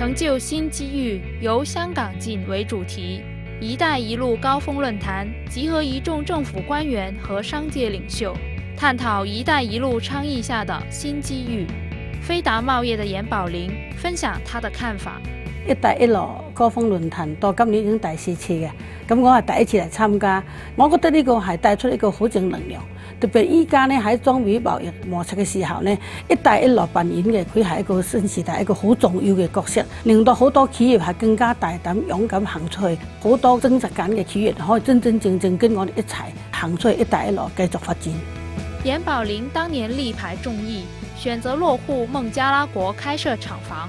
成就新机遇，由香港进为主题，“一带一路”高峰论坛集合一众政府官员和商界领袖，探讨“一带一路”倡议下的新机遇。飞达贸易的严宝林分享他的看法。一帶一路高峰論壇到今年已經第四次嘅，咁我係第一次嚟參加，我覺得呢個係帶出一個好正能量，特別依家咧喺裝備貿易摩擦嘅時候咧，一帶一路扮演嘅佢係一個新時代一個好重要嘅角色，令到好多企業係更加大膽勇敢行出去，好多真實感嘅企業可以真真正正跟我哋一齊行出去一帶一路繼續發展。严寶林當年力排眾議，選擇落户孟加拉國開設廠房。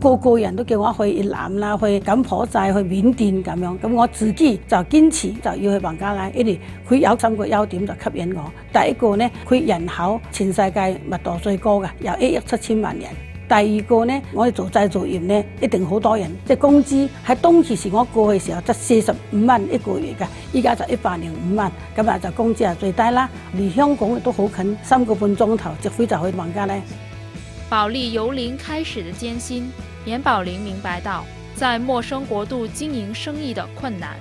個個人都叫我去越南啦，去柬埔寨、去緬甸咁樣，咁我自己就堅持就要去孟加拉，因為佢有三個優點就吸引我。第一個呢，佢人口全世界密度最高嘅，有一億七千萬人。第二個呢，我哋做製造業呢，一定好多人，即係工資喺當時時我過去時候，得四十五蚊一個月嘅，依家就一百零五蚊，咁啊就工資係最低啦。離香港都好近，三個半鐘頭直飛就去孟加拉。保利由零開始的艱辛。严宝林明白到，在陌生国度经营生意的困难，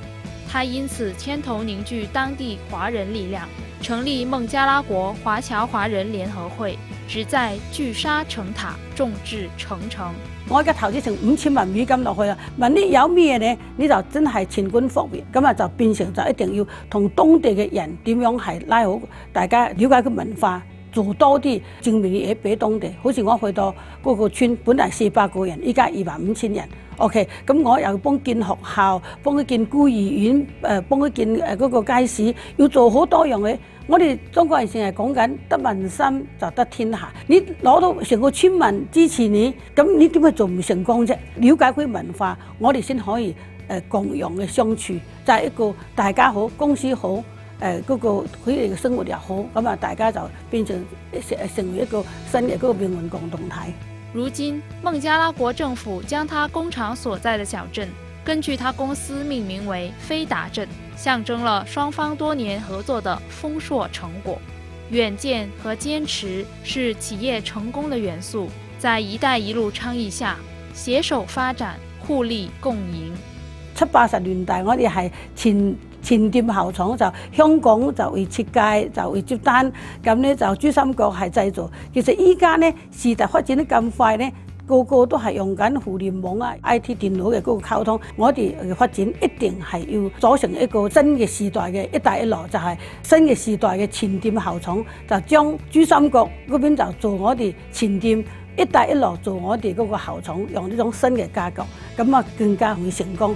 他因此牵头凝聚当地华人力量，成立孟加拉国华侨华人联合会，旨在聚沙成塔，众志成城。我而家投资成五千万美金落去啦，问你有咩呢？你就真系全管方面，咁啊就变成就一定要同当地嘅人点样系拉好，大家了解个文化。做多啲正明嘢俾當地，好似我去到嗰個村，本来四百個人，依家二萬五千人。OK，咁我又幫建學校，幫佢建孤兒院，誒幫佢建诶嗰個街市，要做好多樣嘢。我哋中國人成日講緊得民心就得天下，你攞到成個村民支持你，咁你點解做唔成功啫？瞭解佢文化，我哋先可以诶共融嘅相處，就係一個大家好，公司好。誒嗰個佢哋嘅生活又好，咁啊大家就變成成成為一個新嘅嗰個變換共同體。如今孟加拉國政府將他工廠所在的小镇根据他公司命名为飞达镇，象征了双方多年合作的丰硕成果。远见和坚持是企业成功的元素。在“一带一路”倡议下，携手发展，互利共赢。七八十年代我哋係前前店後廠，就香港就去設計，就去接單，咁咧就珠三角係製造。其實依家咧時代發展得咁快咧，個個都係用緊互聯網啊、IT 電腦嘅嗰個溝通。我哋發展一定係要組成一個新嘅時代嘅一帶一路，就係新嘅時代嘅前店後廠，就將珠三角嗰邊就做我哋前店，一帶一路做我哋嗰個後廠，用呢種新嘅架构。咁啊更加會成功。